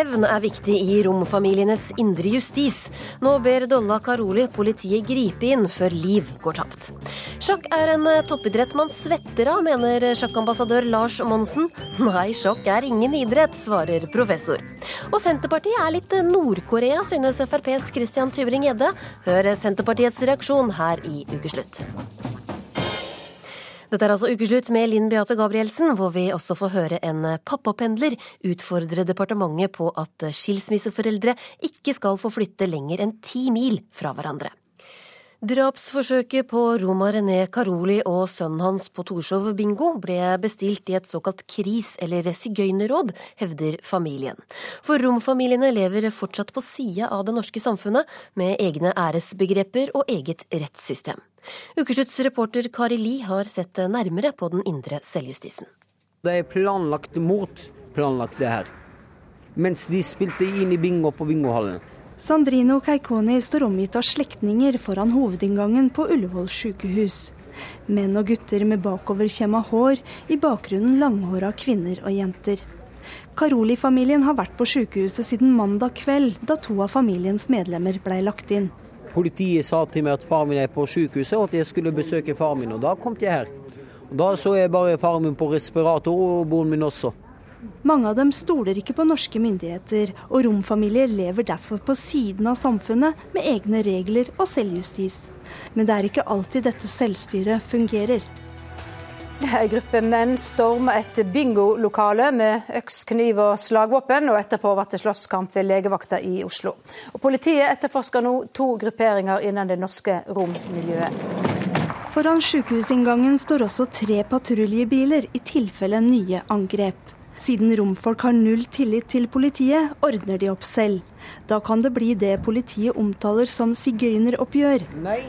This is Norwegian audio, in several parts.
Hevn er viktig i romfamilienes indre justis. Nå ber Dolla Karoli politiet gripe inn før liv går tapt. Sjakk er en toppidrett man svetter av, mener sjakkambassadør Lars Monsen. Nei, sjakk er ingen idrett, svarer professor. Og Senterpartiet er litt Nord-Korea, synes FrPs Christian Tybring-Gjedde. Hør Senterpartiets reaksjon her i Ukeslutt. Dette er altså ukeslutt med Linn Beate Gabrielsen, hvor vi også får høre en pappapendler utfordre departementet på at skilsmisseforeldre ikke skal få flytte lenger enn ti mil fra hverandre. Drapsforsøket på Roma René Caroli og sønnen hans på Torshov bingo ble bestilt i et såkalt kris- eller sigøynerråd, hevder familien. For romfamiliene lever fortsatt på sida av det norske samfunnet, med egne æresbegreper og eget rettssystem. Ukeslutts reporter Kari Li har sett nærmere på den indre selvjustisen. Det er planlagt mord, planlagt det her. Mens de spilte inn i bingo på bingohallen. Sandrino Keikoni står omgitt av slektninger foran hovedinngangen på Ullevål sykehus. Menn og gutter med bakoverkjemma hår, i bakgrunnen langhåra kvinner og jenter. Karoli-familien har vært på sykehuset siden mandag kveld, da to av familiens medlemmer ble lagt inn. Politiet sa til meg at far min er på sykehuset, og at jeg skulle besøke far min. Og da kom jeg her. Og Da så jeg bare faren min på respirator, og broren min også. Mange av dem stoler ikke på norske myndigheter, og romfamilier lever derfor på siden av samfunnet med egne regler og selvjustis. Men det er ikke alltid dette selvstyret fungerer. En gruppe menn storma et bingolokale med øks, kniv og slagvåpen, og etterpå ble det slåsskamp ved legevakta i Oslo. Og Politiet etterforsker nå to grupperinger innen det norske rommiljøet. Foran sykehusinngangen står også tre patruljebiler i tilfelle nye angrep. Siden romfolk har null tillit til politiet, ordner de opp selv. Da kan det bli det politiet omtaler som sigøyneroppgjør.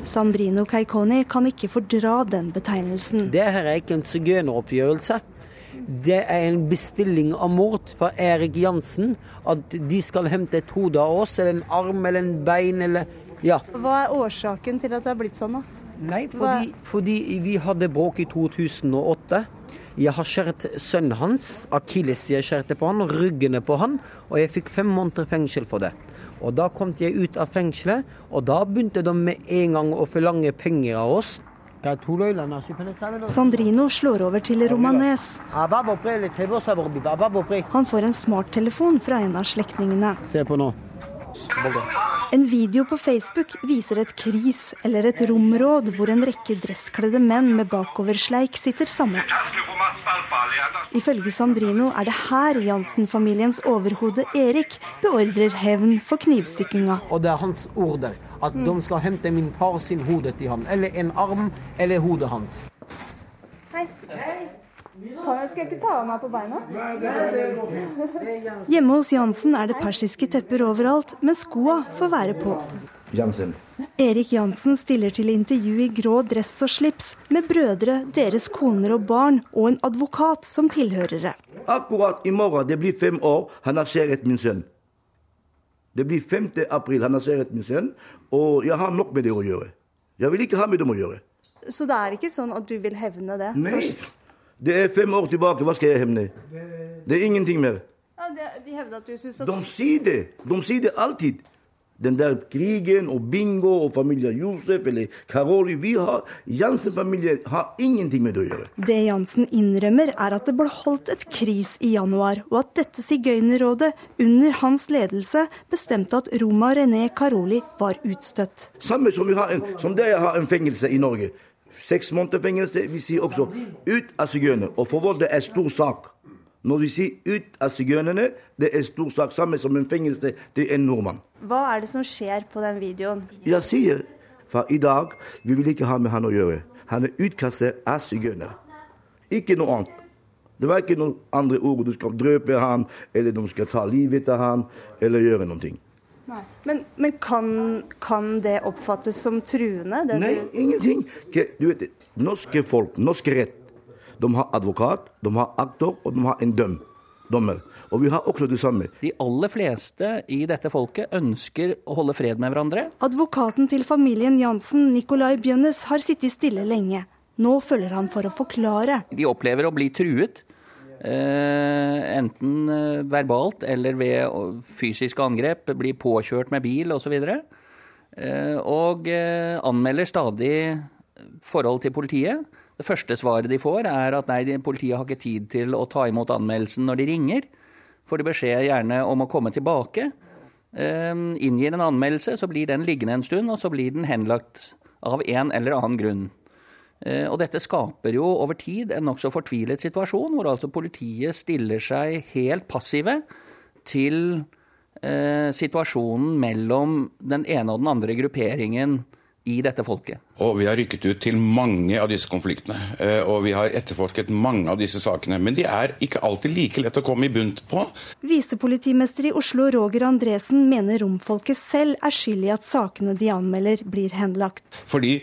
Sandrino Keikoni kan ikke fordra den betegnelsen. Det her er ikke en sigøyneroppgjørelse. Det er en bestilling av mord fra Erik Jansen. At de skal hente et hode av oss, eller en arm eller en bein eller Ja. Hva er årsaken til at det har blitt sånn, da? Nei, fordi, fordi vi hadde bråk i 2008. Jeg har skåret sønnen hans, Akilis, jeg skjærte på han, og ryggene på han, og jeg fikk fem måneder fengsel for det. Og da kom jeg ut av fengselet, og da begynte de med en gang å forlange penger av oss. Sandrino slår over til romanes. Han får en smarttelefon fra en av slektningene. på nå. En video på Facebook viser et kris, eller et rområd, hvor en rekke dresskledde menn med bakoversleik sitter sammen. Ifølge Sandrino er det her Jansen-familiens overhode Erik beordrer hevn for knivstikkinga. Og det er hans order At de skal hente min far sin hode til ham. Eller en arm, eller hodet hans. Hei. Hei. Skal jeg ikke ta av meg på beina? Hjemme hos Jansen er det persiske tepper overalt, men skoa får være på. Jansen. Erik Jansen stiller til intervju i grå dress og slips, med brødre, deres koner og barn, og en advokat som tilhørere. Akkurat i morgen, det blir fem år, han har skjæret min sønn. Det blir 5. april, han har skjæret min sønn, og jeg har nok med det å gjøre. Jeg vil ikke ha med dem å gjøre. Så det er ikke sånn at du vil hevne det? Nei. Det er fem år tilbake, hva skal jeg hevne? Det er ingenting mer. Ja, de hevder at du syns at De sier det. De sier det alltid. Den der krigen og bingo og familien Josef eller Karoli vi har, Jansen-familien har ingenting med det å gjøre. Det Jansen innrømmer, er at det ble holdt et kris i januar, og at dette sigøynerrådet under hans ledelse bestemte at Roma René Karoli var utstøtt. Samme som, vi har en, som dere har en fengelse i Norge. Seks måneder fengelse. Vi sier også ut av sigøyner. Og for oss det er stor sak. Når vi sier ut av sigøynerne, det er stor sak. Samme som en fengelse til en nordmann. Hva er det som skjer på den videoen? Jeg sier fra i dag vi vil ikke ha med han å gjøre. Han er utkastet av sigøynere. Ikke noe annet. Det var ikke noen andre ord. Du skal drøpe han, eller de skal ta livet av han, eller gjøre noe. Nei. Men, men kan, kan, det oppfattes som truende? Nei, du... ingenting. Du vet, norske folk, norsk rett, de har advokat, de har aktor, og de har en døm. Dommer. Og vi har også det samme. De aller fleste i dette folket ønsker å holde fred med hverandre. Advokaten til familien Jansen, Nicolai Bjønnes, har sittet stille lenge. Nå følger han for å forklare. De opplever å bli truet. Eh, enten eh, verbalt eller ved fysiske angrep, blir påkjørt med bil osv. Eh, og anmelder stadig forhold til politiet. Det første svaret de får, er at nei, politiet har ikke tid til å ta imot anmeldelsen når de ringer. Får de beskjed gjerne om å komme tilbake. Inngir en anmeldelse, så blir den liggende en stund, og så blir den henlagt av en eller annen grunn. Eh, og dette skaper jo over tid en nokså fortvilet situasjon, hvor altså politiet stiller seg helt passive til eh, situasjonen mellom den ene og den andre grupperingen i dette folket. Og Vi har rykket ut til mange av disse konfliktene, eh, og vi har etterforsket mange av disse sakene. Men de er ikke alltid like lett å komme i bunt på. Visepolitimester i Oslo Roger Andresen mener romfolket selv er skyld i at sakene de anmelder, blir henlagt. Fordi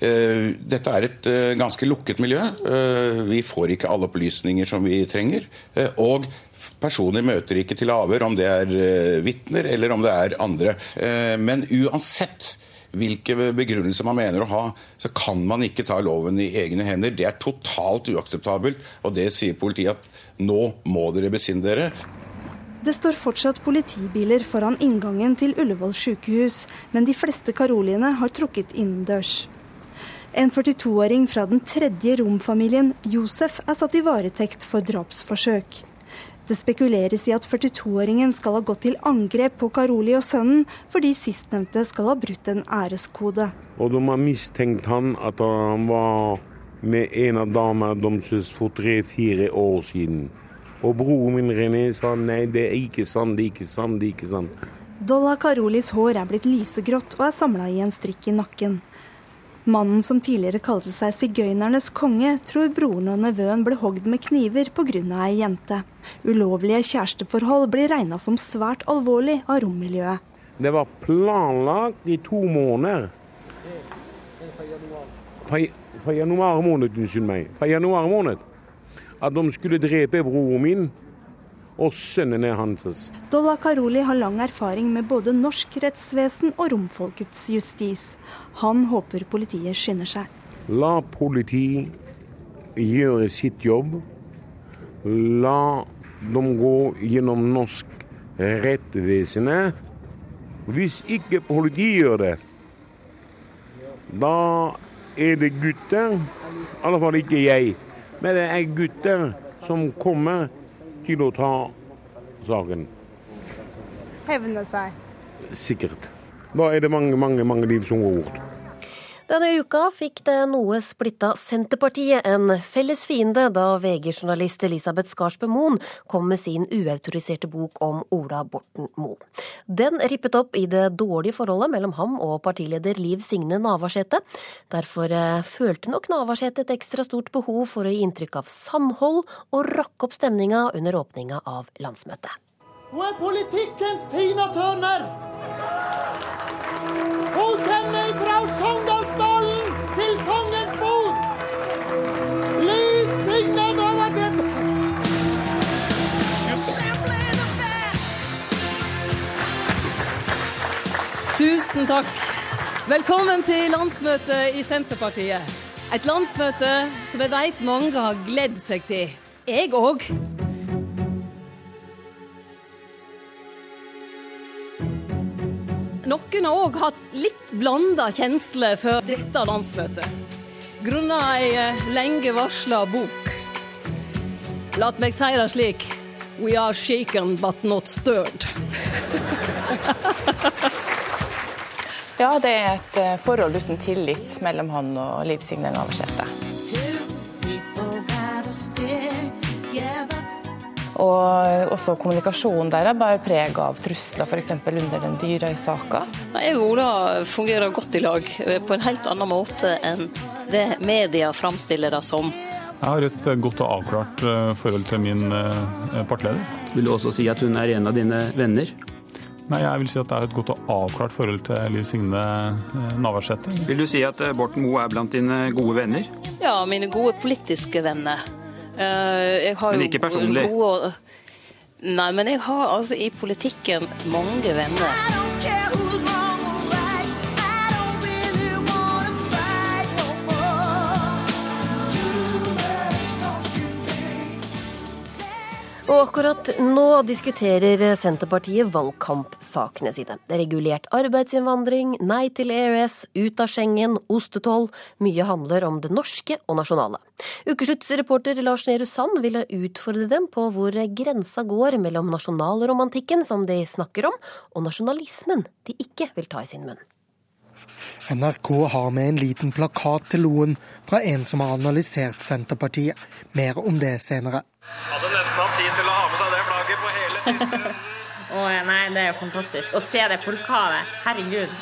dette er et eh, ganske lukket miljø. Eh, vi får ikke alle opplysninger som vi trenger. Og personer møter ikke til avhør, om det er vitner eller om det er andre. Men uansett hvilke begrunnelser man mener å ha, så kan man ikke ta loven i egne hender. Det er totalt uakseptabelt, og det sier politiet at nå må dere besinne dere. Det står fortsatt politibiler foran inngangen til Ullevål sykehus, men de fleste karoliene har trukket innendørs. En 42-åring fra den tredje romfamilien, Josef, er satt i varetekt for drapsforsøk. Det spekuleres i at 42-åringen skal ha gått til angrep på Karoli og sønnen, fordi sistnevnte skal ha brutt en æreskode. Og de har mistenkt han at han var med en av damene deres for tre-fire år siden. Og broren min René sa nei, det er ikke sant, det er ikke sant, det er ikke sant. Dolla Karolis hår er blitt lysegrått og er samla i en strikk i nakken. Mannen som tidligere kalte seg sigøynernes konge, tror broren og nevøen ble hogd med kniver pga. ei jente. Ulovlige kjæresteforhold blir regna som svært alvorlig av rommiljøet. Det var planlagt i to måneder. Fra, januar måned, unnskyld meg. Fra januar måned. At de skulle drepe broren min og sønnene hans. Dolla Karoli har lang erfaring med både norsk rettsvesen og romfolkets justis. Han håper politiet skynder seg. La politiet gjøre sitt jobb. La dem gå gjennom norsk rettsvesen. Hvis ikke politiet gjør det, da er det gutter, i alle fall ikke jeg, men det er gutter som kommer til å ta saken. Hevne seg? Sikkert. Da er det mange, mange, mange liv som går bort. Denne uka fikk det noe splitta Senterpartiet en felles fiende da VG-journalist Elisabeth Skarsbø Moen kom med sin uautoriserte bok om Ola Borten Moe. Den rippet opp i det dårlige forholdet mellom ham og partileder Liv Signe Navarsete. Derfor eh, følte nok Navarsete et ekstra stort behov for å gi inntrykk av samhold og rakke opp stemninga under åpninga av landsmøtet. Hun er politikkens Tina Turner. Hun kommer fra Sogndalsdalen Tusen takk. Velkommen til landsmøtet i Senterpartiet. Et landsmøte som jeg vet mange har gledd seg til. Jeg òg. Noen har òg hatt litt blanda kjensler for dette landsmøtet. Grunna ei eh, lenge varsla bok. La meg si det slik We are shaken but not stirred. ja, det er et eh, forhold uten tillit mellom han og Liv Signe Navarsete. Og også kommunikasjonen der bærer preg av trusler, f.eks. under den Dyrøy-saka. Jeg og Ola fungerer godt i lag, eh, på en helt annen måte enn det media framstiller det som. Jeg har et godt og avklart eh, forhold til min partleder. Vil du også si at hun er en av dine venner? Nei, jeg vil si at det er et godt og avklart forhold til Liv Signe Navarsete. Vil du si at Borten Moe er blant dine gode venner? Ja, mine gode politiske venner. Eh, men ikke personlig? Gode, nei, men jeg har altså i politikken mange venner. Og akkurat nå diskuterer Senterpartiet valgkampsakene sine. Det er regulert arbeidsinnvandring, nei til EØS, ut av Schengen, ostetoll. Mye handler om det norske og nasjonale. Ukesluttsreporter Lars Nehru Sand ville utfordre dem på hvor grensa går mellom nasjonalromantikken, som de snakker om, og nasjonalismen de ikke vil ta i sin munn. NRK har med en liten plakat til Loen fra en som har analysert Senterpartiet. Mer om det senere. Hadde nesten hatt tid til å ha med seg det flagget på hele siste runden. oh, nei, det er jo fantastisk. Å se det folkehavet. Herregud.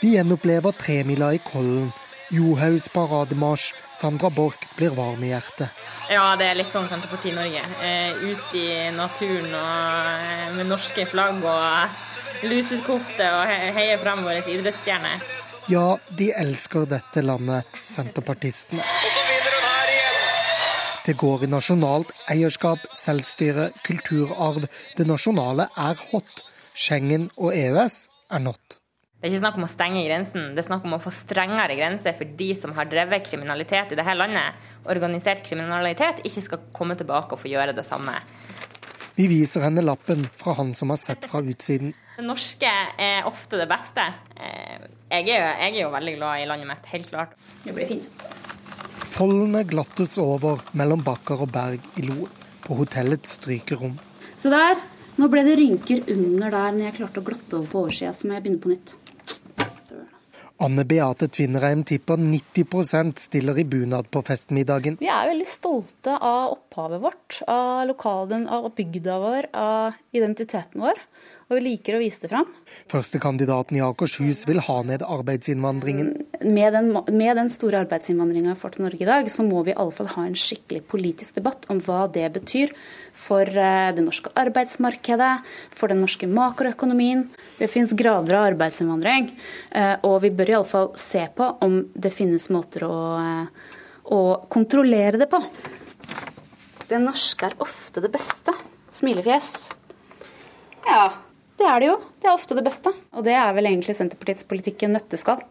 Vi gjenopplever tremila i Kollen. Johaugs parademarsj. Sandra Borch blir varm i hjertet. Ja, det er litt sånn Senterpartiet Norge. Eh, ut i naturen og med norske flagg og lusekofte og heie fram våre idrettsstjerner. Ja, de elsker dette landet, senterpartistene. Og så vinner hun her igjen! Det går i nasjonalt eierskap, selvstyre, kulturarv. Det nasjonale er hot. Schengen og EØS er not. Det er ikke snakk om å stenge grensen, det er snakk om å få strengere grenser for de som har drevet kriminalitet i dette landet. Organisert kriminalitet ikke skal komme tilbake og få gjøre det samme. Vi viser henne lappen fra han som har sett fra utsiden. Det norske er ofte det beste. Eh, jeg er, jeg er jo veldig glad i landet mitt, helt klart. Det blir fint. Foldene glattes over mellom bakker og berg i Loen, på hotellets strykerom. Se der. Nå ble det rynker under der når jeg klarte å glatte over på oversida, så må jeg begynne på nytt. Anne Beate Tvinnereim tipper 90% stiller i bunad på festmiddagen. Vi er veldig stolte av opphavet vårt, av lokalen, av bygda vår, av identiteten vår og vi liker å vise det fram. Førstekandidaten i Akershus vil ha ned arbeidsinnvandringen. Med den, med den store arbeidsinnvandringa vi får til Norge i dag, så må vi i alle fall ha en skikkelig politisk debatt om hva det betyr for eh, det norske arbeidsmarkedet, for den norske makroøkonomien. Det finnes grader av arbeidsinnvandring, eh, og vi bør i alle fall se på om det finnes måter å, eh, å kontrollere det på. Det norske er ofte det beste. Smilefjes. Ja, det er det jo. Det er ofte det beste. Og det er vel egentlig Senterpartiets politikk i en nøtteskall.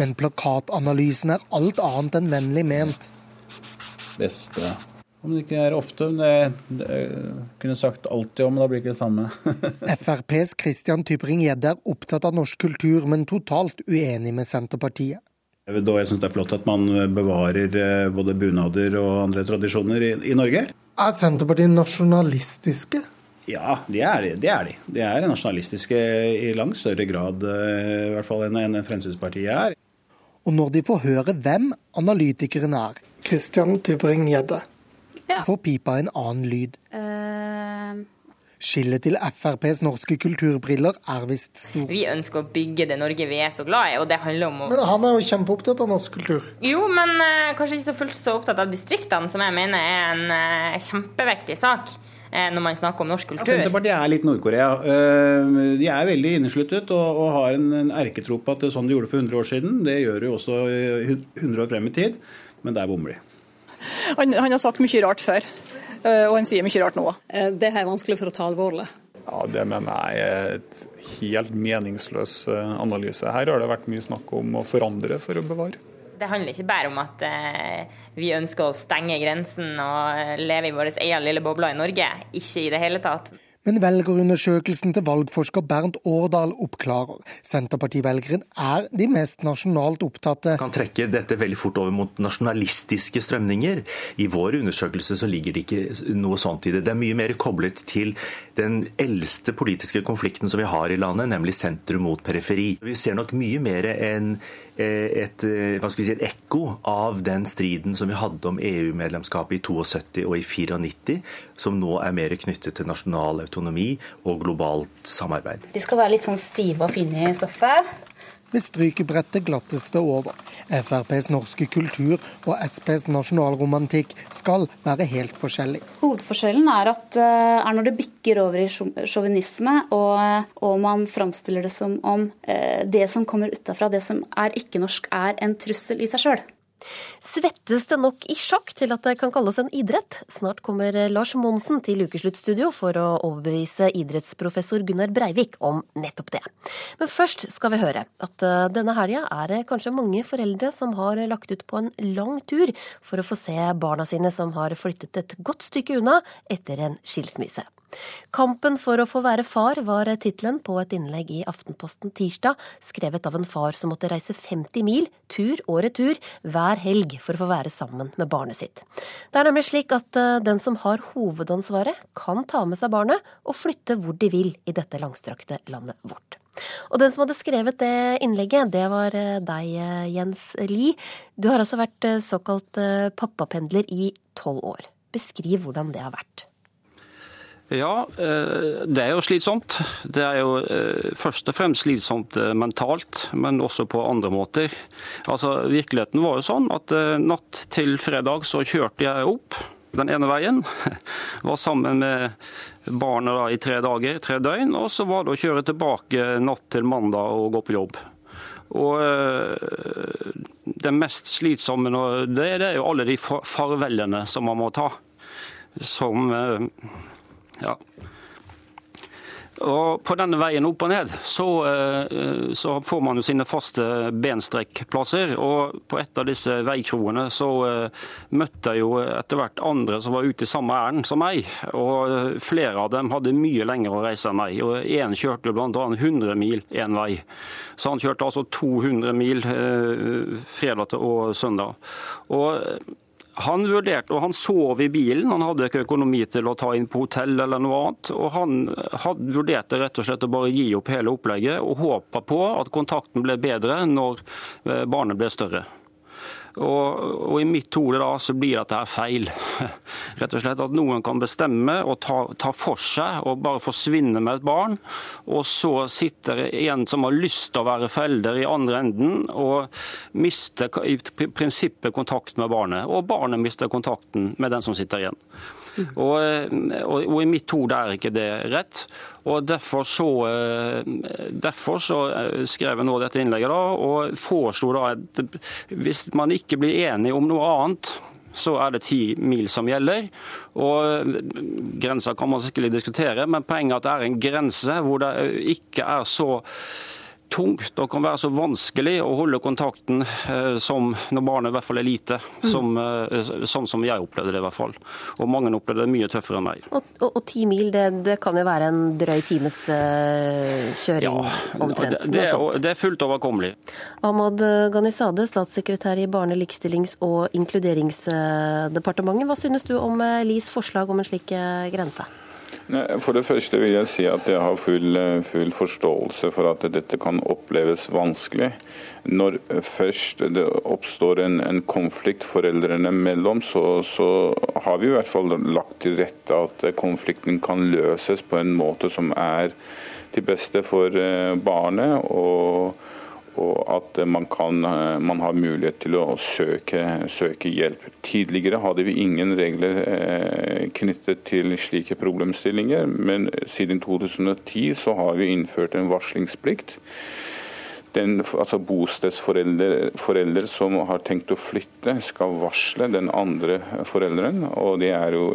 Men plakatanalysen er alt annet enn vennlig ment. Beste Om det ikke er ofte. Det, det kunne sagt alltid om, men da blir det ikke det samme. FrPs Christian Tybring-Gjedde er opptatt av norsk kultur, men totalt uenig med Senterpartiet. Da jeg syns det er flott at man bevarer eh, både bunader og andre tradisjoner i, i Norge. Er Senterpartiet nasjonalistiske? Ja, det er de. Det er, de. de er nasjonalistiske i langt større grad eh, i hvert fall enn Fremskrittspartiet er. Og når de får høre hvem analytikeren er, Christian Tybring-Gjedde, ja. får pipa en annen lyd. Uh... Skillet til FrPs norske kulturbriller er visst stort. Vi ønsker å bygge det Norge vi er så glad i, og det handler om å Men han er jo kjempeopptatt av norsk kultur. Jo, men uh, kanskje ikke så fullt så opptatt av distriktene, som jeg mener er en uh, kjempeviktig sak. Eh, når man snakker om norsk kultur. Ja, Senterpartiet er litt Nord-Korea. Eh, de er veldig innesluttet og, og har en, en erketro på at det er sånn de gjorde for 100 år siden. Det gjør de også 100 år frem i tid, men der bommer de. Han, han har sagt mye rart før, eh, og han sier mye rart nå. Det er vanskelig for å ta alvorlig. Ja, Det mener jeg er et helt meningsløs analyse. Her har det vært mye snakk om å forandre for å bevare. Det handler ikke bare om at eh, vi ønsker å stenge grensen og eh, leve i vår egen lille boble i Norge. Ikke i det hele tatt. Men velgerundersøkelsen til valgforsker Bernt Årdal oppklarer. Senterpartivelgeren er de mest nasjonalt opptatte. Kan trekke dette veldig fort over mot nasjonalistiske strømninger. I vår undersøkelse så ligger det ikke noe sånt i det. Det er mye mer koblet til den eldste politiske konflikten som vi har i landet, nemlig sentrum mot periferi. Vi ser nok mye mer enn et, eh, skal vi si, et ekko av den striden som vi hadde om EU-medlemskapet i 72 og i 94, som nå er mer knyttet til nasjonal autonomi og globalt samarbeid. De skal være litt sånn stive og fine i stoffet. Ved strykebrettet glatteste over. FrPs norske kultur og Sps nasjonalromantikk skal være helt forskjellig. Hovedforskjellen er, at, eh, er når det bikker over i sjåvinisme, og, og, man framstiller det som om eh, det som kommer utafra, det som er ikke-norsk, er en trussel i seg sjøl. Svettes det nok i sjakk til at det kan kalles en idrett? Snart kommer Lars Monsen til ukesluttstudio for å overbevise idrettsprofessor Gunnar Breivik om nettopp det. Men først skal vi høre at eh, denne helga er det kanskje mange foreldre som har lagt ut på en lang tur for å få se barna sine som har flyttet et godt stykke unna etter en skilsmisse. Kampen for å få være far var tittelen på et innlegg i Aftenposten tirsdag, skrevet av en far som måtte reise 50 mil tur og retur hver helg for å få være sammen med barnet sitt. Det er nemlig slik at eh, den som har hovedansvaret, kan ta med seg barnet og flytte hvor de vil i dette langstrakte landet vårt. Og den som hadde skrevet det innlegget, det var eh, deg, eh, Jens Lie. Du har altså vært såkalt pappapendler i tolv år. Beskriv hvordan det har vært. Ja, eh, det er jo slitsomt. Det er jo eh, først og fremst slitsomt eh, mentalt, men også på andre måter. Altså, Virkeligheten var jo sånn at natt til fredag så kjørte jeg opp den ene veien. Var sammen med barna i tre dager, tre døgn. Og så var det å kjøre tilbake natt til mandag og gå på jobb. Og det mest slitsomme det, det er jo alle de farvelene som man må ta. Som ja. Og På denne veien opp og ned så, eh, så får man jo sine faste benstrekkplasser. og På et av disse veikroene så eh, møtte jeg jo etter hvert andre som var ute i samme ærend som meg. og Flere av dem hadde mye lenger å reise enn meg. og Én kjørte bl.a. 100 mil én vei. Så han kjørte altså 200 mil eh, fredag og søndag. Og han vurderte, og han sov i bilen, han hadde ikke økonomi til å ta inn på hotell eller noe annet. og Han hadde vurderte rett og slett å bare gi opp hele opplegget og håpa på at kontakten ble bedre når eh, barnet ble større. Og, og, I mitt hode da så blir dette her feil. Rett og slett At noen kan bestemme og ta, ta, for seg og bare forsvinne med et barn. Og så sitter en som har lyst til å være forelder i andre enden og mister i prinsippet kontakt med barnet. Og barnet mister kontakten med den som sitter igjen. Og, og, og, I mitt hode er ikke det rett. og Derfor så, derfor så skrev jeg nå dette innlegget da, og foreslo da at hvis man ikke blir enige om noe annet, så er det ti mil som gjelder. Og Grensa kan man sikkert diskutere, men poenget er at det er en grense hvor det ikke er så tungt og kan være så vanskelig å holde kontakten eh, som når barnet i hvert fall er lite. Mm. Som, mm. sånn som jeg opplevde det i hvert fall. Og mange opplevde det mye tøffere enn meg. Og, og, og ti mil, det, det, kan jo være en drøy times uh, kjøring ja, omtrent? Det, det, det er fullt overkommelig. Ahmad Ghanizade, statssekretær i Barne-, likestillings- og inkluderingsdepartementet. Hva synes du om Lis forslag om en slik grense? For det første vil jeg si at jeg har full, full, forståelse for at dette kan oppleves vanskelig. Når først det oppstår en, en konflikt foreldrene mellom, så, så, har vi i hvert fall lagt til rette at konflikten kan løses på en måte som er til beste for eh, barnet. og og at man, kan, man, har mulighet til å søke, søke, hjelp. Tidligere hadde vi ingen regler eh, knyttet til slike problemstillinger, men siden 2010 så har vi innført en varslingsplikt den, altså Bostedsforelder som har tenkt å flytte, skal varsle den andre forelderen. og Det er jo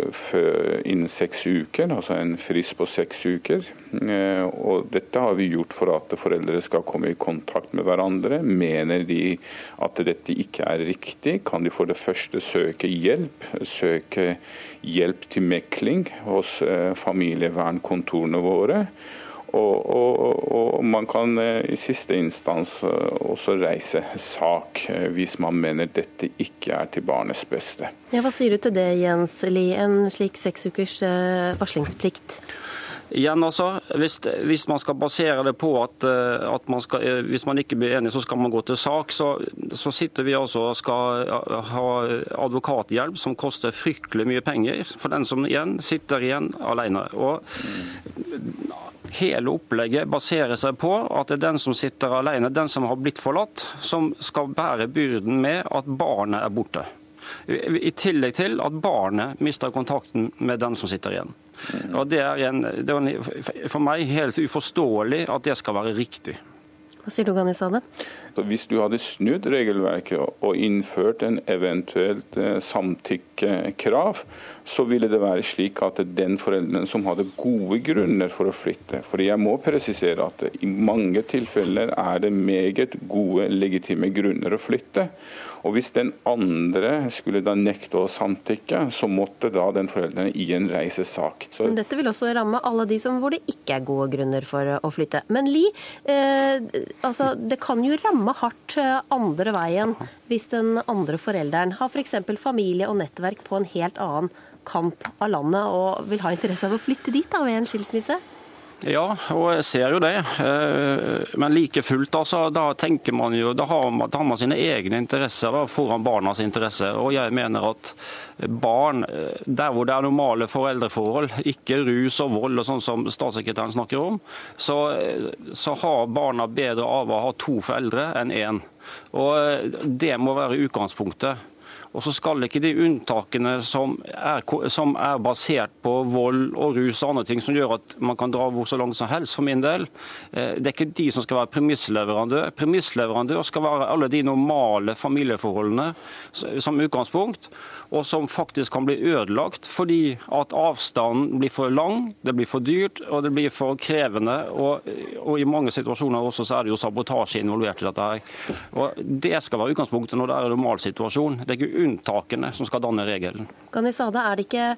innen seks uker, altså en frist på seks uker. Eh, og Dette har vi gjort for at foreldre skal komme i kontakt med hverandre. Mener de at dette ikke er riktig, kan de for det første søke hjelp. Søke hjelp til mekling hos eh, familievernkontorene våre. Og, og, og, man kan eh, i siste instans eh, også reise sak eh, hvis man mener dette ikke er til barnets beste. Ja, hva sier du til det, Jens Lie, en slik seks ukers varslingsplikt? Igjen altså, hvis, hvis, man skal basere det på at, at man skal, hvis man ikke blir enig, så skal man gå til sak, så, så sitter vi altså og skal ha advokathjelp som koster fryktelig mye penger for den som igjen sitter igjen alene. Og Hele opplegget baserer seg på at det er den som sitter alene, den som har blitt forlatt, som skal bære byrden med at barnet er borte. I tillegg til at barnet mister kontakten med den som sitter igjen. Og Det er, en, det er for meg helt uforståelig at det skal være riktig. Hva sier du, Ghanizadeh? Hvis du hadde snudd regelverket og innført en eventuelt eh, samtykkekrav, så ville det være slik at den forelderen som hadde gode grunner for å flytte For jeg må presisere at i mange tilfeller er det meget gode, legitime grunner å flytte. Og Hvis den andre skulle da nekte å samtykke, så måtte da den forelderen igjen reise sak. Så... Men dette vil også ramme alle de som hvor det ikke er gode grunner for å flytte. Men Li, eh, altså, det kan jo ramme hardt eh, andre veien hvis den andre forelderen har f.eks. familie og nettverk på en helt annen kant av landet og vil ha interesse av å flytte dit da, ved en skilsmisse? Ja, og jeg ser jo det. Eh, men like fullt, altså, da tenker man jo, da har man, da har man sine egne interesser da, foran barnas interesser. Og jeg mener at barn, eh, der hvor det er normale foreldreforhold, ikke rus og vold, og sånn som statssekretæren snakker om, så, eh, så har barna bedre av å ha to foreldre enn én. Og Det må være utgangspunktet. Og så skal ikke de unntakene som er, som er, basert på vold og rus og andre ting, som gjør at man kan dra hvor så langt som helst, for min del, eh, det er ikke de som skal være premissleverandør. Premissleverandør skal være alle de normale familieforholdene som utgangspunkt og som faktisk kan bli ødelagt fordi at avstanden blir for lang, det blir for dyrt og det blir for krevende. Og, og i mange situasjoner også så er det jo sabotasje involvert i dette. her. Og Det skal være utgangspunktet når det er en normal situasjon. Det er ikke unntakene som skal danne regelen. Ghanizade, er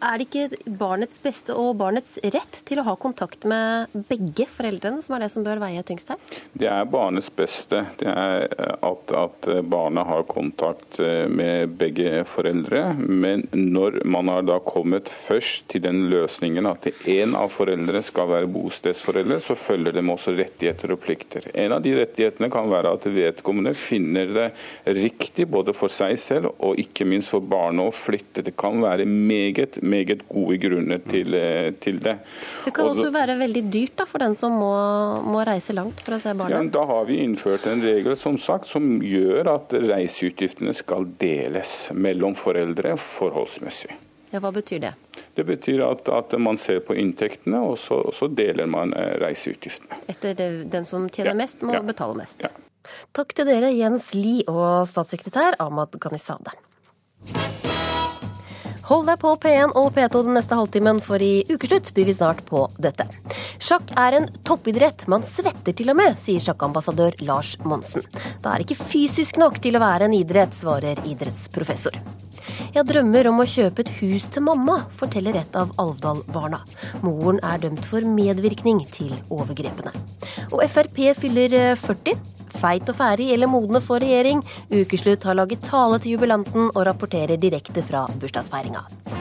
er det ikke barnets beste og barnets rett til å ha kontakt med begge foreldrene som er det som bør veie tyngst her? Det er barnets beste. Det er at, at barnet har kontakt med begge foreldrene foreldre, men når man har da kommet først til den løsningen at en av foreldre skal være bostedsforeldre, så følger det med også rettigheter og plikter. En av de rettighetene kan være at vedkommende finner det riktig både for seg selv og ikke minst for barnet å flytte. Det kan være meget, meget gode grunner til, eh, til det. Det kan også være veldig dyrt da, for den som må, må reise langt for å se barnet? Ja, da har vi innført en regel som sagt, som gjør at reiseutgiftene skal deles mellom foreldre forholdsmessig. Ja, Hva betyr det? Det betyr at, at man ser på inntektene, og så, og så deler man eh, reiseutgiftene. Etter det, den som tjener Ja, mest, må ja, betale mest. ja. Takk til dere, Jens Lie og statssekretær Ahmad Ghanizadeh. Hold deg på P1 og P2 den neste halvtimen, for i ukeslutt byr vi snart på dette. Sjakk er en toppidrett, man svetter til og med, sier sjakkambassadør Lars Monsen. Det er ikke fysisk nok til å være en idrett, svarer idrettsprofessor. Jeg drømmer om å kjøpe et hus til mamma, forteller et av Alvdal-barna. Moren er dømt for medvirkning til overgrepene. Og Frp fyller eh, 40. Feit og ferdig eller modne for regjering. Ukeslutt har laget tale til jubilanten og rapporterer direkte fra bursdagsfeiringa.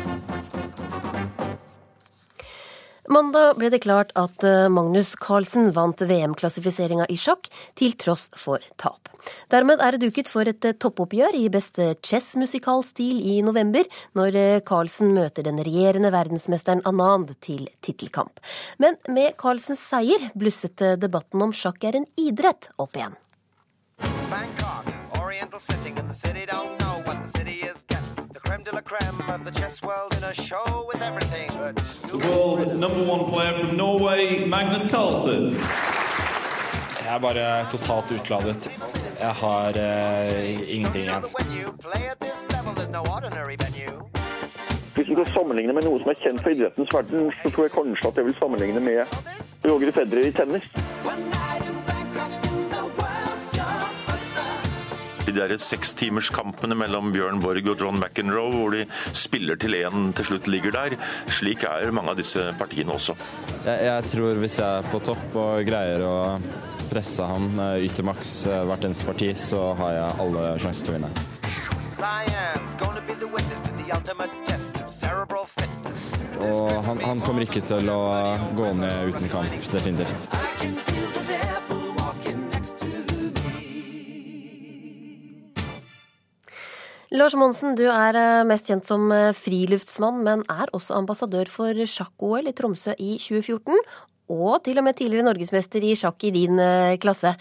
Mandag ble det klart at eh, Magnus Carlsen vant VM-klassifiseringa i sjakk, til tross for tap. Dermed er det duket for et eh, toppoppgjør i beste chess-musikalstil i november, når eh, Carlsen møter den regjerende verdensmesteren Anand til tittelkamp. Men med Carlsens seier blusset debatten om sjakk er en idrett opp igjen. Bangkok, oriental setting, and the city don't know what the city is getting. The creme de la creme of the chess world in a show with everything The world number one player from Norway, Magnus Carlsen. Jeg er bare totalt utladet. Jeg har eh, ingenting igjen. Hvis du skal sammenligne med noe som er kjent for idrettens verden, så tror jeg kanskje at jeg vil sammenligne med Roger Federer i tennis. De der sekstimerskampene mellom Bjørn Borg og John McEnroe, hvor de spiller til én til slutt ligger der. Slik er mange av disse partiene også. Jeg, jeg tror hvis jeg er på topp og greier å presse ham eh, yter maks eh, hvert eneste parti, så har jeg alle sjanser til å vinne. Og han, han kommer ikke til å gå ned uten kamp, definitivt. Lars Monsen, du er eh, mest kjent som eh, friluftsmann, men er også ambassadør for sjakk-OL i Tromsø i 2014. Og til og med tidligere norgesmester i sjakk i din eh, klasse.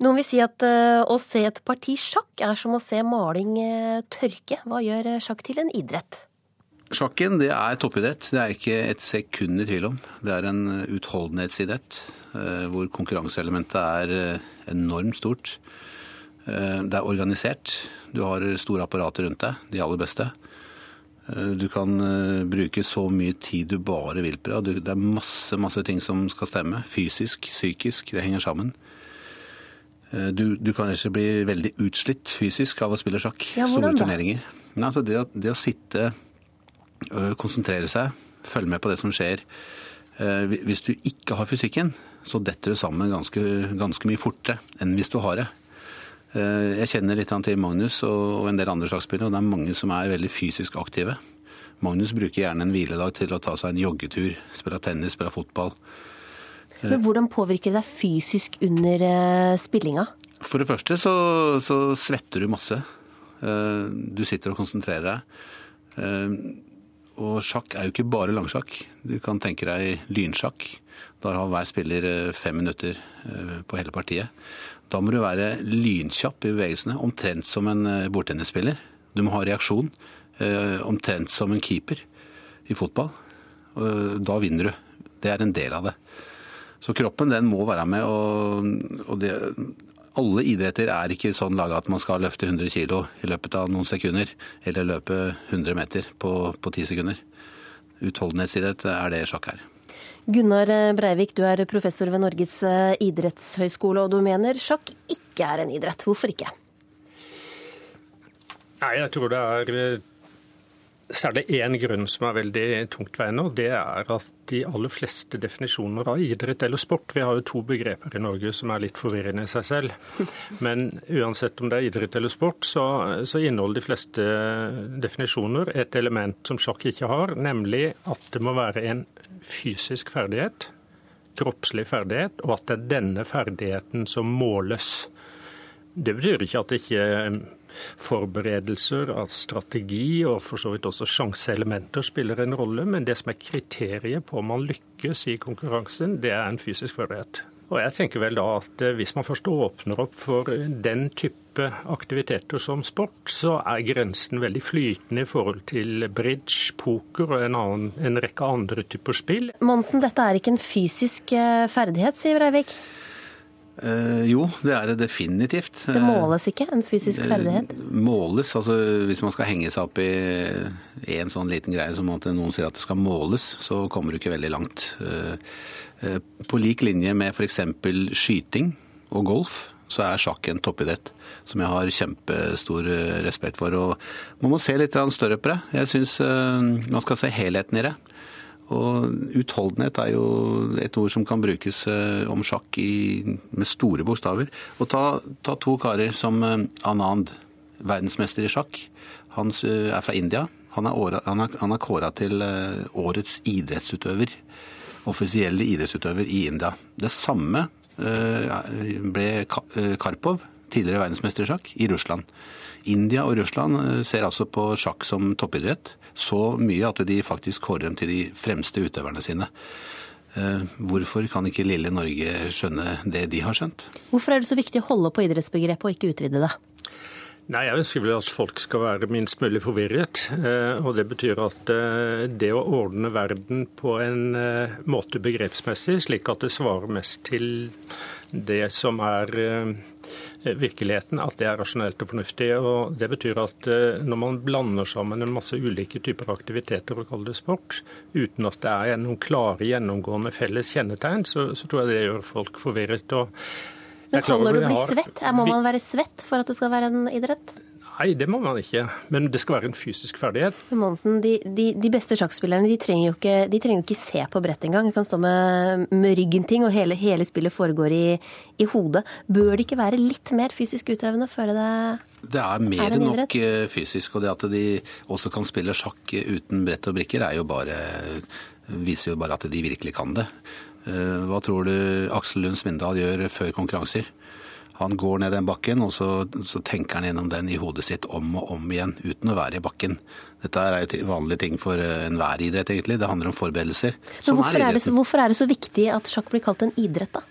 Noen vil si at å se et parti sjakk er som å se maling tørke. Hva gjør sjakk til en idrett? Sjakken det er toppidrett. Det er ikke et sekund i tvil om. Det er en utholdenhetsidrett hvor konkurranseelementet er Enormt stort. Eh, Det er organisert. Du har store apparater rundt deg, de aller beste. Eh, Du kan eh, bruke så mye tid du bare vil på det. Det er masse, masse ting som skal stemme. Fysisk, psykisk. Det henger sammen. Du, du kan ikke bli veldig utslitt fysisk av å spille sjakk. Ja, Store turneringer. Nei, altså det, å, det å sitte, konsentrere seg, følge med på det som skjer. Hvis du ikke har fysikken, så detter det sammen ganske, ganske mye fortere enn hvis du har det. Eh, Jeg kjenner litt til Magnus og en del andre sjakkspillere, og det er mange som er veldig fysisk aktive. Magnus bruker gjerne en hviledag til å ta seg en joggetur, spille tennis, spille fotball. Men hvordan påvirker det deg fysisk under eh, spillinga? For det første så, så svetter du masse. Eh, Du sitter og konsentrerer deg. Og sjakk er jo ikke bare langsjakk. Du kan tenke deg lynsjakk. Da har hver spiller eh, fem minutter eh, på hele partiet. Da må du være lynkjapp i bevegelsene, omtrent som en eh, bordtennisspiller. Du må ha reaksjon, omtrent som en keeper i fotball. Da vinner du. Det er en del av det. Så kroppen den må være med, og, og det, alle idretter er ikke sånn laga at man skal løfte 100 kg i løpet av noen sekunder, eller løpe 100 meter på, på 10 sekunder. Utholdenhetsidrett er det sjakk her. Gunnar eh, Breivik, du er professor ved Norges idrettshøyskole, idrettshøgskole, og du mener sjakk ikke er en idrett. Hvorfor ikke? Nei, jeg tror det er eh, særlig én grunn som er veldig tungtveiende, og det er at de aller fleste definisjoner av idrett eller sport Vi har jo to begreper i Norge som er litt forvirrende i seg selv. Men uansett om det er idrett eller sport, så, så inneholder de fleste definisjoner et element som sjakk ikke har, nemlig at det må være en fysisk ferdighet, kroppslig ferdighet, og at det er denne ferdigheten som måles. Det betyr ikke at det ikke forberedelser av strategi og for så vidt også sjanseelementer spiller en rolle, men det som er kriteriet på om man lykkes i konkurransen, det er en fysisk ferdighet. Og jeg tenker vel da at eh, Hvis man først åpner opp for den type aktiviteter som sport, så er grensen veldig flytende i forhold til bridge, poker og en, annen, en rekke andre typer spill. Monsen, dette er ikke en fysisk eh, ferdighet, sier Breivik. Eh, jo, det er det definitivt. Det måles ikke, en fysisk ferdighet? ferdighet. Måles, altså Hvis man skal henge seg opp i en sånn liten greie som at noen sier at det skal måles, så kommer du ikke veldig langt. Eh, eh, På lik linje med f.eks. skyting og golf, så er sjakk en toppidrett som jeg har kjempestor eh, respekt for. Og man må se litt større på det. Jeg syns man skal se helheten i det. Og utholdenhet er jo et ord som kan brukes eh, om sjakk i, med store bokstaver. Og ta, ta to karer som eh, Anand, verdensmester i sjakk. Han eh, er fra India. Han er, han er, er kåra til årets idrettsutøver. Offisielle idrettsutøver i India. Det samme ble Karpov, tidligere verdensmester i sjakk, i Russland. India og Russland ser altså på sjakk som toppidrett så mye at de faktisk kårer dem til de fremste utøverne sine. Eh, Hvorfor kan ikke lille Norge skjønne det de har skjønt? Hvorfor er det så viktig å holde på idrettsbegrepet og ikke utvide det? Nei, Jeg ønsker vel at folk skal være minst mulig forvirret. eh, Og det betyr at eh, det å ordne verden på en måte begrepsmessig, slik at det svarer mest til det som er virkeligheten, at det er rasjonelt og fornuftig. Og Det betyr at eh, når man blander sammen en masse ulike typer aktiviteter og kaller det sport, uten at det er noen klare, gjennomgående felles kjennetegn, så, så tror jeg det gjør folk forvirret. og Men er holder du det å bli svett? Må man være svett for at det skal være en idrett? Nei, det må man ikke. Men det skal være en fysisk ferdighet. Men Monsen, de, de, de beste sjakkspillerne de trenger jo ikke, de trenger jo ikke se på brettet engang. De kan stå med, med ryggen ting, og hele, hele spillet foregår i, i hodet. Bør det ikke være litt mer fysisk utøvende før det Det er mer Er enn nok eh, fysisk, og det at de også kan spille sjakk uten brett og brikker, er jo bare, viser jo bare at de virkelig kan det. Eh, Hva tror du Aksel Lund Svindal gjør før konkurranser? Han går ned den bakken, og så, så tenker han gjennom den i hodet sitt om og om igjen, uten å være i bakken. Dette er jo vanlige ting for eh, enhver idrett, egentlig. Det handler om forberedelser. Men Sånn hvorfor er, det, hvorfor er det så viktig at sjakk blir kalt en idrett, da?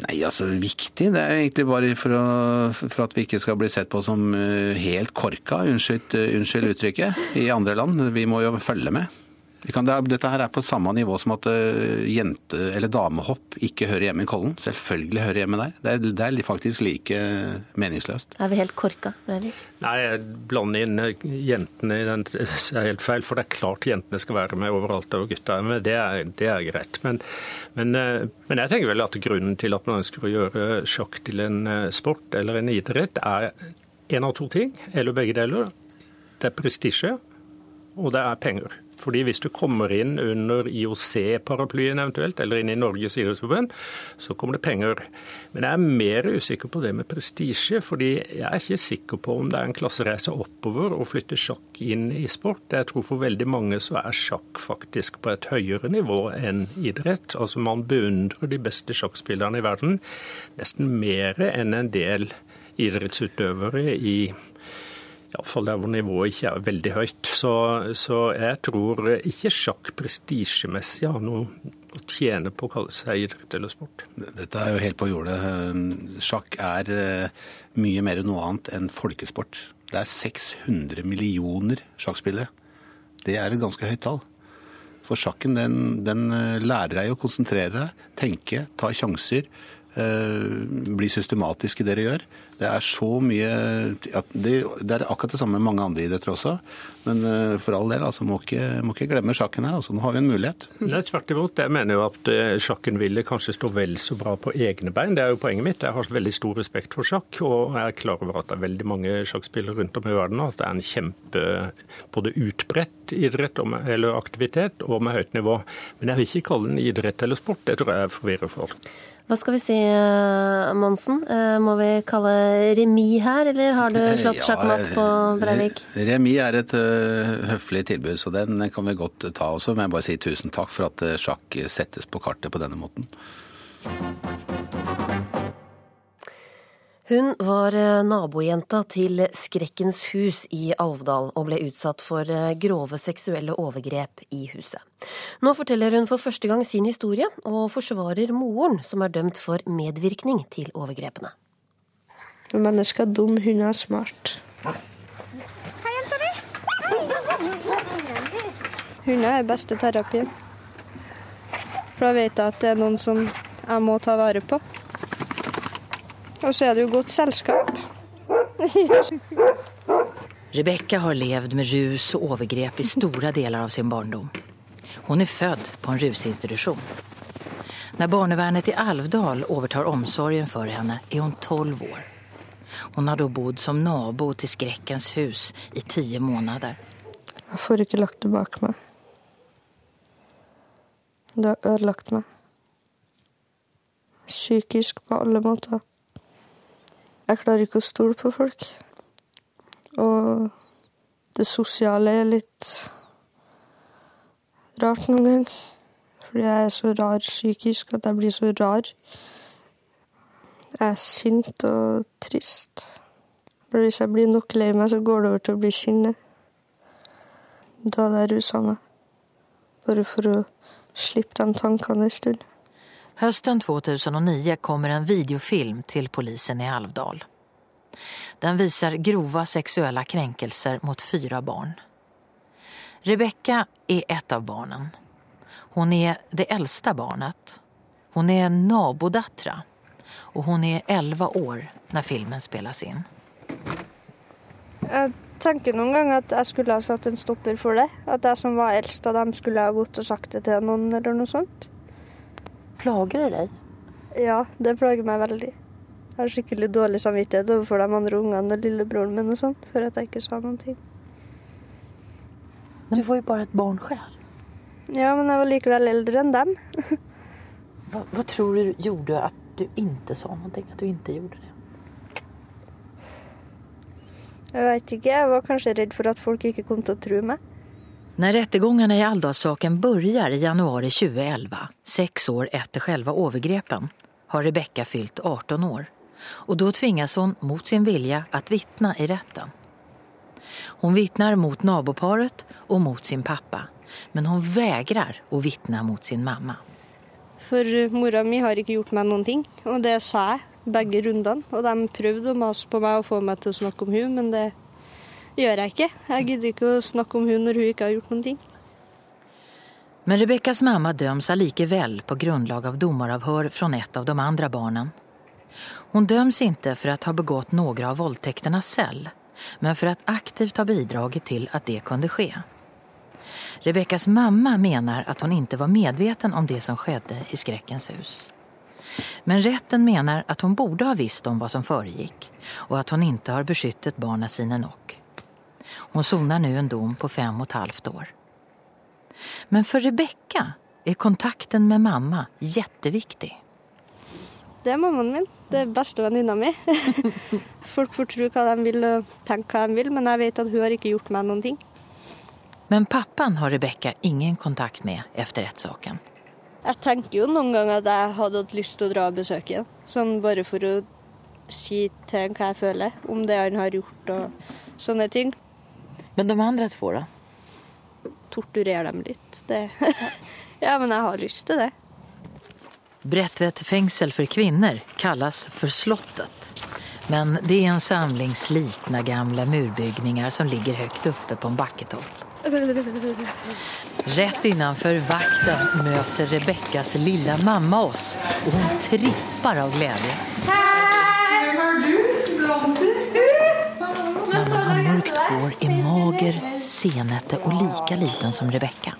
Nei, altså viktig. Det er egentlig bare for, å, for at vi ikke skal bli sett på som eh, helt korka, unnskyld, eh, unnskyld uttrykket, i andre land. Vi må jo følge med. Kan, det dette her er på samme nivå som at eh, jente- eller damehopp ikke hører hjemme i Kollen. Selvfølgelig hører hjemme der. Det er, det er faktisk like meningsløst. Er vi helt korka, Breivik? Nei, jeg blander inn eh, jentene i den det er helt feil. For det er klart jentene skal være med overalt og gutta er med. Det er, det er greit. Men, men, eh, men jeg tenker vel at grunnen til at man ønsker å gjøre sjakk til en eh, sport eller en idrett, er en av to ting, eller begge deler. Det er prestisje, og det er penger. Fordi Hvis du kommer inn under IOC-paraplyen eventuelt, eller inn i Norges idrettsforbund, så kommer det penger. Men jeg er mer usikker på det med prestisje, fordi jeg er ikke sikker på om det er en klassereise oppover å flytte sjakk inn i sport. Jeg tror for veldig mange så er sjakk faktisk på et høyere nivå enn idrett. Altså Man beundrer de beste sjakkspillerne i verden nesten mer enn en del idrettsutøvere i Iallfall der hvor nivået ikke er veldig høyt. Så, så jeg tror ikke sjakk prestisjemessig har noe å tjene på å kalle seg idrett eller sport. Dette er jo helt på jordet. Sjakk er eh, mye mer enn noe annet enn folkesport. Det er 600 millioner sjakkspillere. Det er et ganske høyt tall. For sjakken den, den eh, lærer deg å konsentrere deg, tenke, ta sjanser, bli systematisk i det dere gjør. Det er så mye ja, det, det er akkurat det samme med mange andre idretter også. Men eh, for all del, altså, må ikke, må ikke glemme sjakken her. Altså, nå har vi en mulighet. Nei, tvert imot. Jeg mener jo at eh, sjakken ville kanskje stå vel så bra på egne bein. Det er jo poenget mitt. Jeg har veldig stor respekt for sjakk, og jeg er klar over at det er veldig mange sjakkspillere rundt om i verden, og at det er en kjempe både utbredt idrett eller aktivitet og med høyt nivå. Men jeg vil ikke kalle den idrett eller sport. Det tror jeg forvirrer folk. Hva skal vi si, eh, Monsen? Eh, Må vi kalle remis her, eller har du slått Ja, sjakkmatt på Breivik? Remis er et øh, høflig tilbud, så den kan vi godt ta også. Men jeg bare si tusen takk for at sjakk settes på kartet på denne måten. Hun var eh, nabojenta til Skrekkens hus i Alvdal og ble utsatt for eh, grove seksuelle overgrep i huset. Nå forteller hun for første gang sin historie, og forsvarer moren, som er dømt for medvirkning til overgrepene. Mennesker er dum, hun er smart. Hunder er beste terapien. For da vet jeg at det er noen som jeg må ta vare på. Og så er det jo godt selskap. Rebekka har levd med rus og overgrep i store deler av sin barndom. Hun er født på en rusinstitusjon. Når barnevernet i Alvdal overtar omsorgen for henne, er hun tolv år. Hun har da bodd som nabo til Skrekkens hus i ti måneder. Jeg får ikke lagt det bak meg. Det har ødelagt meg. Psykisk på alle måter. Jeg klarer ikke å stole på folk. Og det sosiale er litt rart noen ganger. Fordi jeg er så rar psykisk at jeg blir så rar. Jeg er sint og trist. For hvis jeg blir nok lei meg, så går det over til å bli sinne. Da hadde jeg rusa meg. Bare for å slippe de tankene en stund. Høsten 2009 kommer en videofilm til polisen i Alvdal. Den viser grova sexuella kränkelser mot fyra barn. Rebecka er ett av barnen. Hun er det eldste barnet. Hun er nabodattra. Og hun er 11 år når filmen spelas inn. Jeg tenker noen gång at jeg skulle ha satt en stopper for det. At jeg som var äldst av dem skulle ha gått og sagt det til noen eller noe sånt. Plager det deg? Ja, det plager meg veldig. Jeg har skikkelig dårlig samvittighet overfor de andre ungene og lillebroren min og sånn, for at jeg ikke sa noen ting. Men du var jo bare et barn selv. Ja, men jeg var likevel eldre enn dem. Hva, hva tror du gjorde at du ikke sa noe? At du ikke gjorde det? Jeg vet ikke, jeg var kanskje redd for at folk ikke kom til å tro meg. När rättegångarna i Alldalssaken börjar i januari 2011, sex år etter själva overgrepen, har Rebecka fylt 18 år. Og da tvinges hun mot sin vilja att vittna i retten. Hun vittnar mot naboparet og mot sin pappa. Men hun vägrar å vittna mot sin mamma. For mora mi har ikke gjort meg noen ting, og det sa jeg begge rundene. Og de prøvde å mase på meg og få meg til å snakke om hun, men det gjør jeg ikke. Jeg gidder ikke å snakke om hun når hun ikke har gjort noen ting. Men Rebekkas mamma døms allikevel på grunnlag av domaravhør fra et av de andre barnen. Hun døms ikke for å ha begått noen av voldtektene selv, men for å aktivt ha bidratt til at det kunne skje. Rebekkas mamma mener at hun ikke var medveten om det som skjedde i skrekkens hus. Men retten mener at hun borde ha visst om hva som foregikk, og at hun ikke har beskyttet barna sine nok. Hun soner nå en dom på fem og et halvt år. Men for Rebecka er kontakten med mamma kjempeviktig. Det er mammaen min. Det er bestevenninna mi. Folk får tro hva de vil og tenke hva de vil, men jeg vet at hun har ikke gjort meg noen ting. Men pappaen har Rebekka ingen kontakt med etter rettssaken. Jeg tenker jo noen ganger at jeg hadde hatt lyst til å dra og besøke ham. Sånn bare for å si til ham hva jeg føler, om det han har gjort og sånne ting. Men de andre to, da? Torturere dem litt. Det. ja, men jeg har lyst til det. Bredtvet fengsel for kvinner kalles for Slottet. Men det er en samling slitne gamle murbygninger som ligger høyt oppe på en bakketopp. Rett innenfor vakten møter Rebekkas lille mamma oss, og hun tripper av glede. Mamma mørkt hår, er mager, senete og like liten som Rebekka.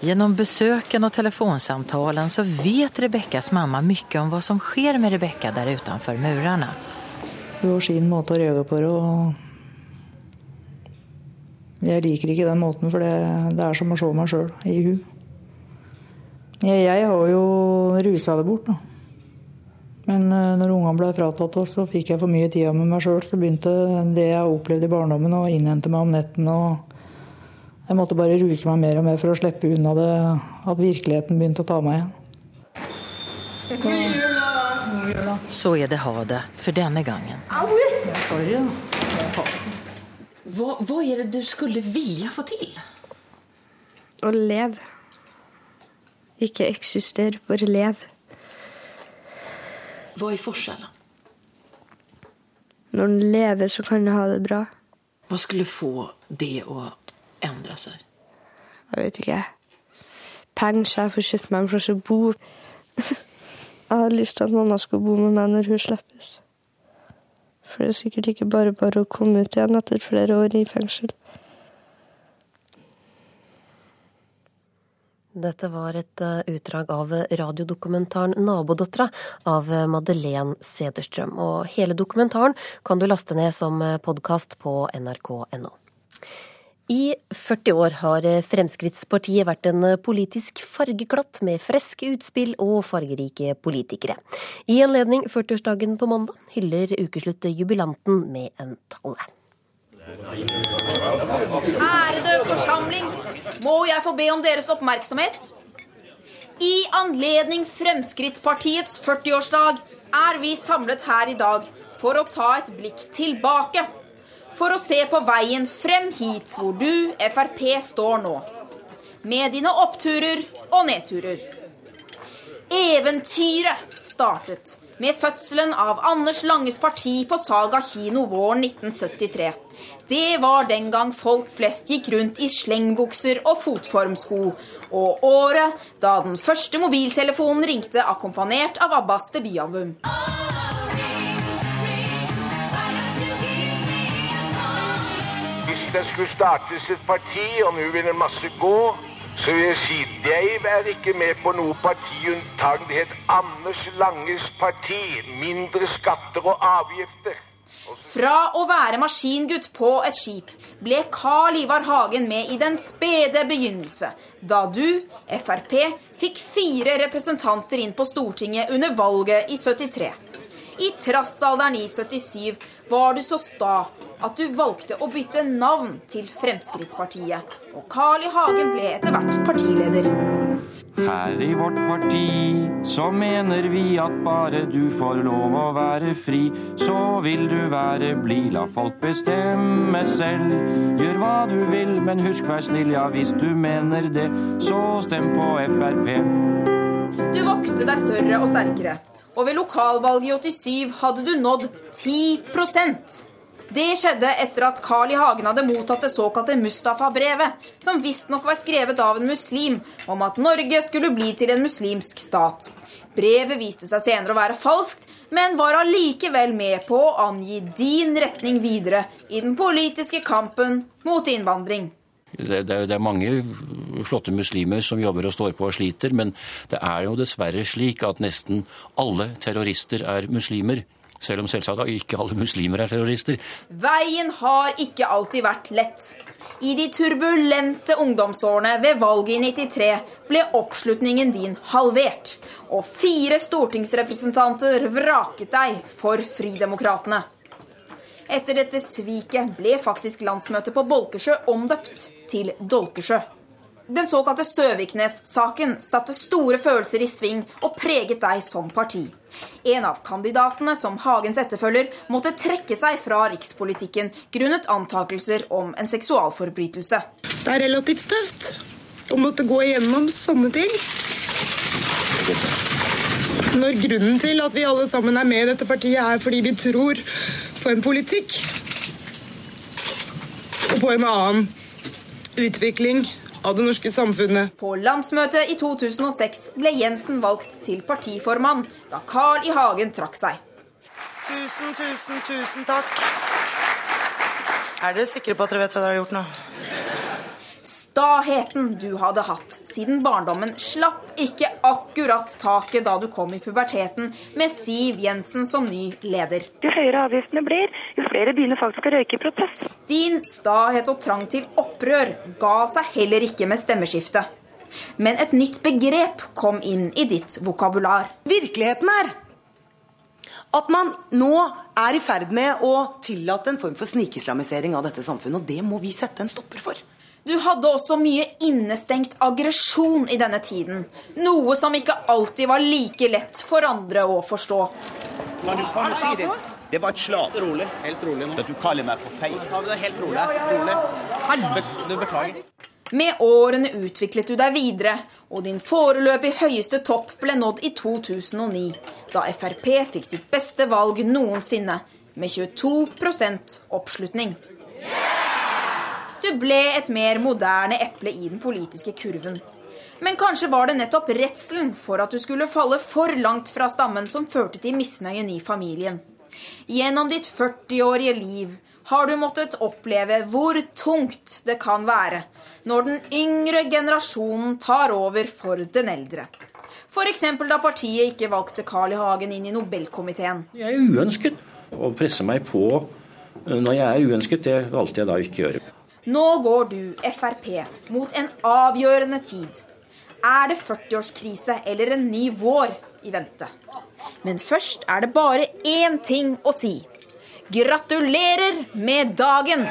Gjennom besøken og telefonsamtalen så vet Rebekkas mamma mye om hva som skjer med Rebekka der utenfor murene. Hun har sin måte å reagere på det. og jeg liker ikke den måten, for det, det er som å se meg sjøl i hu. Jeg, jeg, har jo rusa det bort, da. Men uh, når ungene ble fratatt oss, så fikk jeg for mye tid med meg sjøl. Så begynte det jeg opplevde i barndommen å innhente meg om netten. og Jeg måtte bare ruse meg mer og mer for å slippe unna det, at virkeligheten begynte å ta meg igjen. Så er det ha det for denne gangen. Hva, hva er det du skulle ville få til? Å leve. Ikke eksistere, bare leve. Hva er forskjellen? Når en lever, så kan en ha det bra. Hva skulle få det å endre seg? Jeg vet ikke. Penger, jeg får kjøpt meg en plass å bo. Jeg har lyst til at mamma skal bo med meg når hun slippes. For det er sikkert ikke bare bare å komme ut igjen etter flere år i fengsel. Dette var et eh, utdrag av radiodokumentaren 'Nabodattera' av Madeleine Sederstrøm. Og hele dokumentaren kan du laste ned som podkast på nrk.no. I 40 år har Fremskrittspartiet vært en politisk fargeklatt med freske utspill og fargerike politikere. I anledning 40-årsdagen på mandag hyller ukesluttet jubilanten med en tale. Ærede forsamling, må jeg få be om deres oppmerksomhet? I anledning Fremskrittspartiets 40-årsdag er vi samlet her i dag for å ta et blikk tilbake for å se på veien frem hit hvor du, Frp, står nå. Med dine oppturer og nedturer. Eventyret startet med fødselen av Anders Langes parti på Saga kino våren 1973. Det var den gang folk flest gikk rundt i slengbukser og fotformsko, og året da den første mobiltelefonen ringte akkompagnert av Abbas debutalbum. det skulle startes et parti, og nå vil en masse gå, så jeg si jeg er ikke med på noe partiunntak. Det het Anders Langes parti. Mindre skatter og avgifter. Fra å være maskingutt på et skip ble Carl Ivar Hagen med i den spede begynnelse, da du, Frp, fikk fire representanter inn på Stortinget under valget i 73. I trassalderen i 77 var du så sta at du valgte å bytte navn til Fremskrittspartiet. Og Carl I. Hagen ble etter hvert partileder. Her i vårt parti så mener vi at bare du får lov å være fri, så vil du være blid, la folk bestemme selv. Gjør hva du vil, men husk vær snill, ja hvis du mener det, så stem på Frp. Du vokste deg større og sterkere, og ved lokalvalget i 87 hadde du nådd 10 Det skjedde etter at Carl I. Hagen hadde mottatt det såkalte Mustafa-brevet, som visstnok var skrevet av en muslim, om at Norge skulle bli til en muslimsk stat. Brevet viste seg senere å være falskt, men var allikevel med på å angi din retning videre i den politiske kampen mot innvandring. Det, det, det, er mange flotte muslimer som jobber og står på og sliter, men det er jo dessverre slik at nesten alle terrorister er muslimer. Selv om selvsagt ikke alle muslimer er terrorister. Veien har ikke alltid vært lett. I de turbulente ungdomsårene ved valget i 93 ble oppslutningen din halvert, og fire stortingsrepresentanter vraket deg for Fridemokratene. Etter dette sviket ble faktisk landsmøtet på Bolkesjø omdøpt til Dolkesjø. Den såkalte Søviknes-saken satte store følelser i sving og preget deg som parti. En av kandidatene som Hagens etterfølger måtte trekke seg fra rikspolitikken grunnet antakelser om en seksualforbrytelse. Det er relativt tøft å måtte gå igjennom sånne ting. Når grunnen til at vi alle sammen er med i dette partiet, er fordi vi tror på en politikk og på en annen utvikling av det norske samfunnet. På landsmøtet i 2006 ble Jensen valgt til partiformann da Carl I. Hagen trakk seg. Tusen, tusen, tusen takk. Er dere sikre på at dere vet hva dere har gjort nå? Staheten du hadde hatt siden barndommen slapp ikke akkurat taket da du kom i puberteten med Siv Jensen som ny leder. Jo høyere avgiftene blir, jo flere begynner faktisk å røyke i protest. Din stahet og trang til opprør ga seg heller ikke med stemmeskiftet. Men et nytt begrep kom inn i ditt vokabular. Virkeligheten er at man nå er i ferd med å tillate en form for snikislamisering av dette samfunnet. Og det må vi sette en stopper for. Du hadde også mye innestengt aggresjon i denne tiden. Noe som ikke alltid var like lett for andre å forstå. Kan du, kan du si det? Det var et slag. Helt rolig. Helt rolig nå. At du kaller meg for feil. Ta det helt rolig. rolig. Helvete, du beklager. Med årene utviklet du deg videre, og din foreløpig høyeste topp ble nådd i 2009, da Frp fikk sitt beste valg noensinne, med 22% oppslutning. Du ble et mer moderne eple i den politiske kurven. Men kanskje var det nettopp redselen for at du skulle falle for langt fra stammen som førte til misnøyen i familien. Gjennom ditt 40-årige liv har du måttet oppleve hvor tungt det kan være når den yngre generasjonen tar over for den eldre. F.eks. da partiet ikke valgte Carl I. Hagen inn i Nobelkomiteen. Jeg er uønsket. Å presse meg på når jeg er uønsket, det valgte jeg da ikke å gjøre. Nå går du, Frp, mot en avgjørende tid. Er det 40-årskrise eller en ny vår i vente? Men først er det bare én ting å si. Gratulerer med dagen!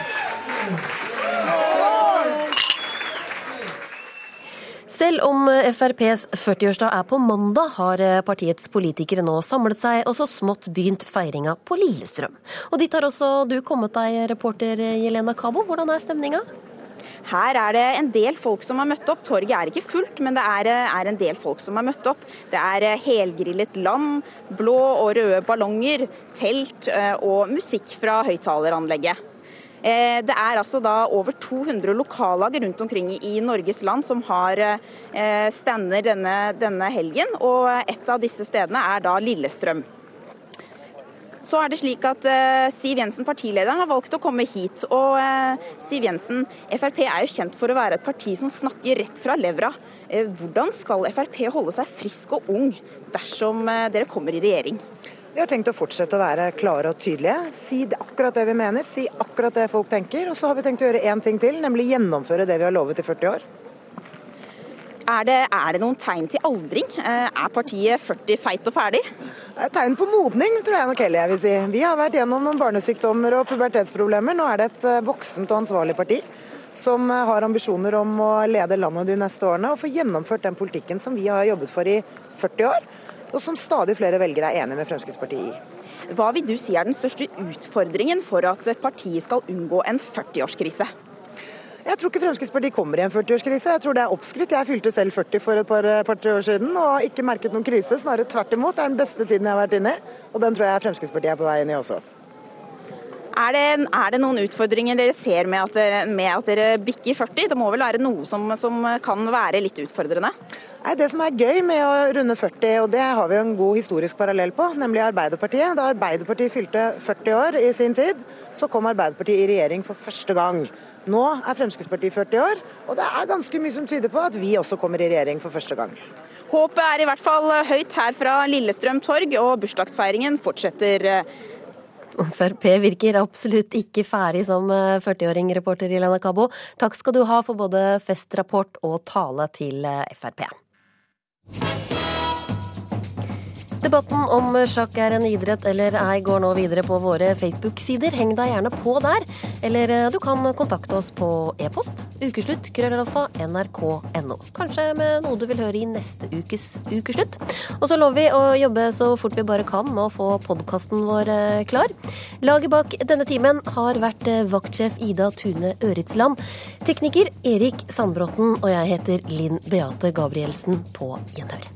Selv om FrPs 40-årsdag er på mandag, har partiets politikere nå samlet seg og så smått begynt feiringa på Lillestrøm. Og dit har også du kommet deg, reporter Jelena Kabo. Hvordan er stemninga? Her er det en del folk som har møtt opp. Torget er ikke fullt, men det er, er, en del folk som har møtt opp. Det er helgrillet lam, blå og røde ballonger, telt og musikk fra høyttaleranlegget. Det er altså da over 200 lokallag rundt omkring i Norges land som har stander denne, denne helgen, og et av disse stedene er da Lillestrøm. Så er det slik at uh, Siv Jensen, partilederen, har valgt å komme hit. Og Siv Jensen, Frp er jo kjent for å være et parti som snakker rett fra levra. Hvordan skal Frp holde seg frisk og ung dersom dere kommer i regjering? Vi har tenkt å fortsette å være klare og tydelige. Si akkurat det vi mener, si akkurat det folk tenker. Og så har vi tenkt å gjøre én ting til, nemlig gjennomføre det vi har lovet i 40 år. Er det, er det, noen tegn til aldring? Er partiet 40 feit og ferdig? Er tegn på modning, tror jeg nok heller jeg vil si. Vi har vært gjennom noen barnesykdommer og pubertetsproblemer. Nå er det et voksent og ansvarlig parti som har ambisjoner om å lede landet de neste årene og få gjennomført den politikken som vi har jobbet for i 40 år, og som stadig flere velgere er enig med Fremskrittspartiet i. Hva vil du si er den største utfordringen for at partiet skal unngå en 40-årskrise? Jeg tror ikke Fremskrittspartiet kommer i en 40-årskrise. Jeg tror det er oppskrytt. Jeg fylte selv 40 for et par, par år siden og ikke merket noen krise. Snarere tvert imot. Det er den beste tiden jeg har vært inne i. Og den tror jeg Fremskrittspartiet er på vei inn i også. Er det, er det, noen utfordringer dere ser med at dere, med at dere bikker 40? Det må vel være noe som, som, kan være litt utfordrende? Nei, Det som er gøy med å runde 40, og det har vi jo en god historisk parallell på, nemlig Arbeiderpartiet. Da Arbeiderpartiet fylte 40 år i sin tid, så kom Arbeiderpartiet i regjering for første gang. Nå er Fremskrittspartiet 40 år, og det er ganske mye som tyder på at vi også kommer i regjering for første gang. Håpet er i hvert fall høyt her fra Lillestrøm torg, og bursdagsfeiringen fortsetter Frp virker absolutt ikke ferdig som 40-åring, eh, reporter Ilana Kabo. Takk skal du ha for både festrapport og tale til eh, Frp. Debatten om sjakk er en idrett eller ei går nå videre på våre Facebook-sider. Heng deg gjerne på der. Eller eh, du kan kontakte oss på e-post ukeslutt krøllalfa nrk.no. Kanskje med noe du vil høre i neste ukes Ukeslutt. Og så lover vi å jobbe så fort vi bare kan med å få podkasten vår eh, klar. Laget bak denne timen har vært eh, vaktsjef Ida Tune Øritsland, tekniker Erik Sandbråten, og jeg heter Linn Beate Gabrielsen. På gjenhør.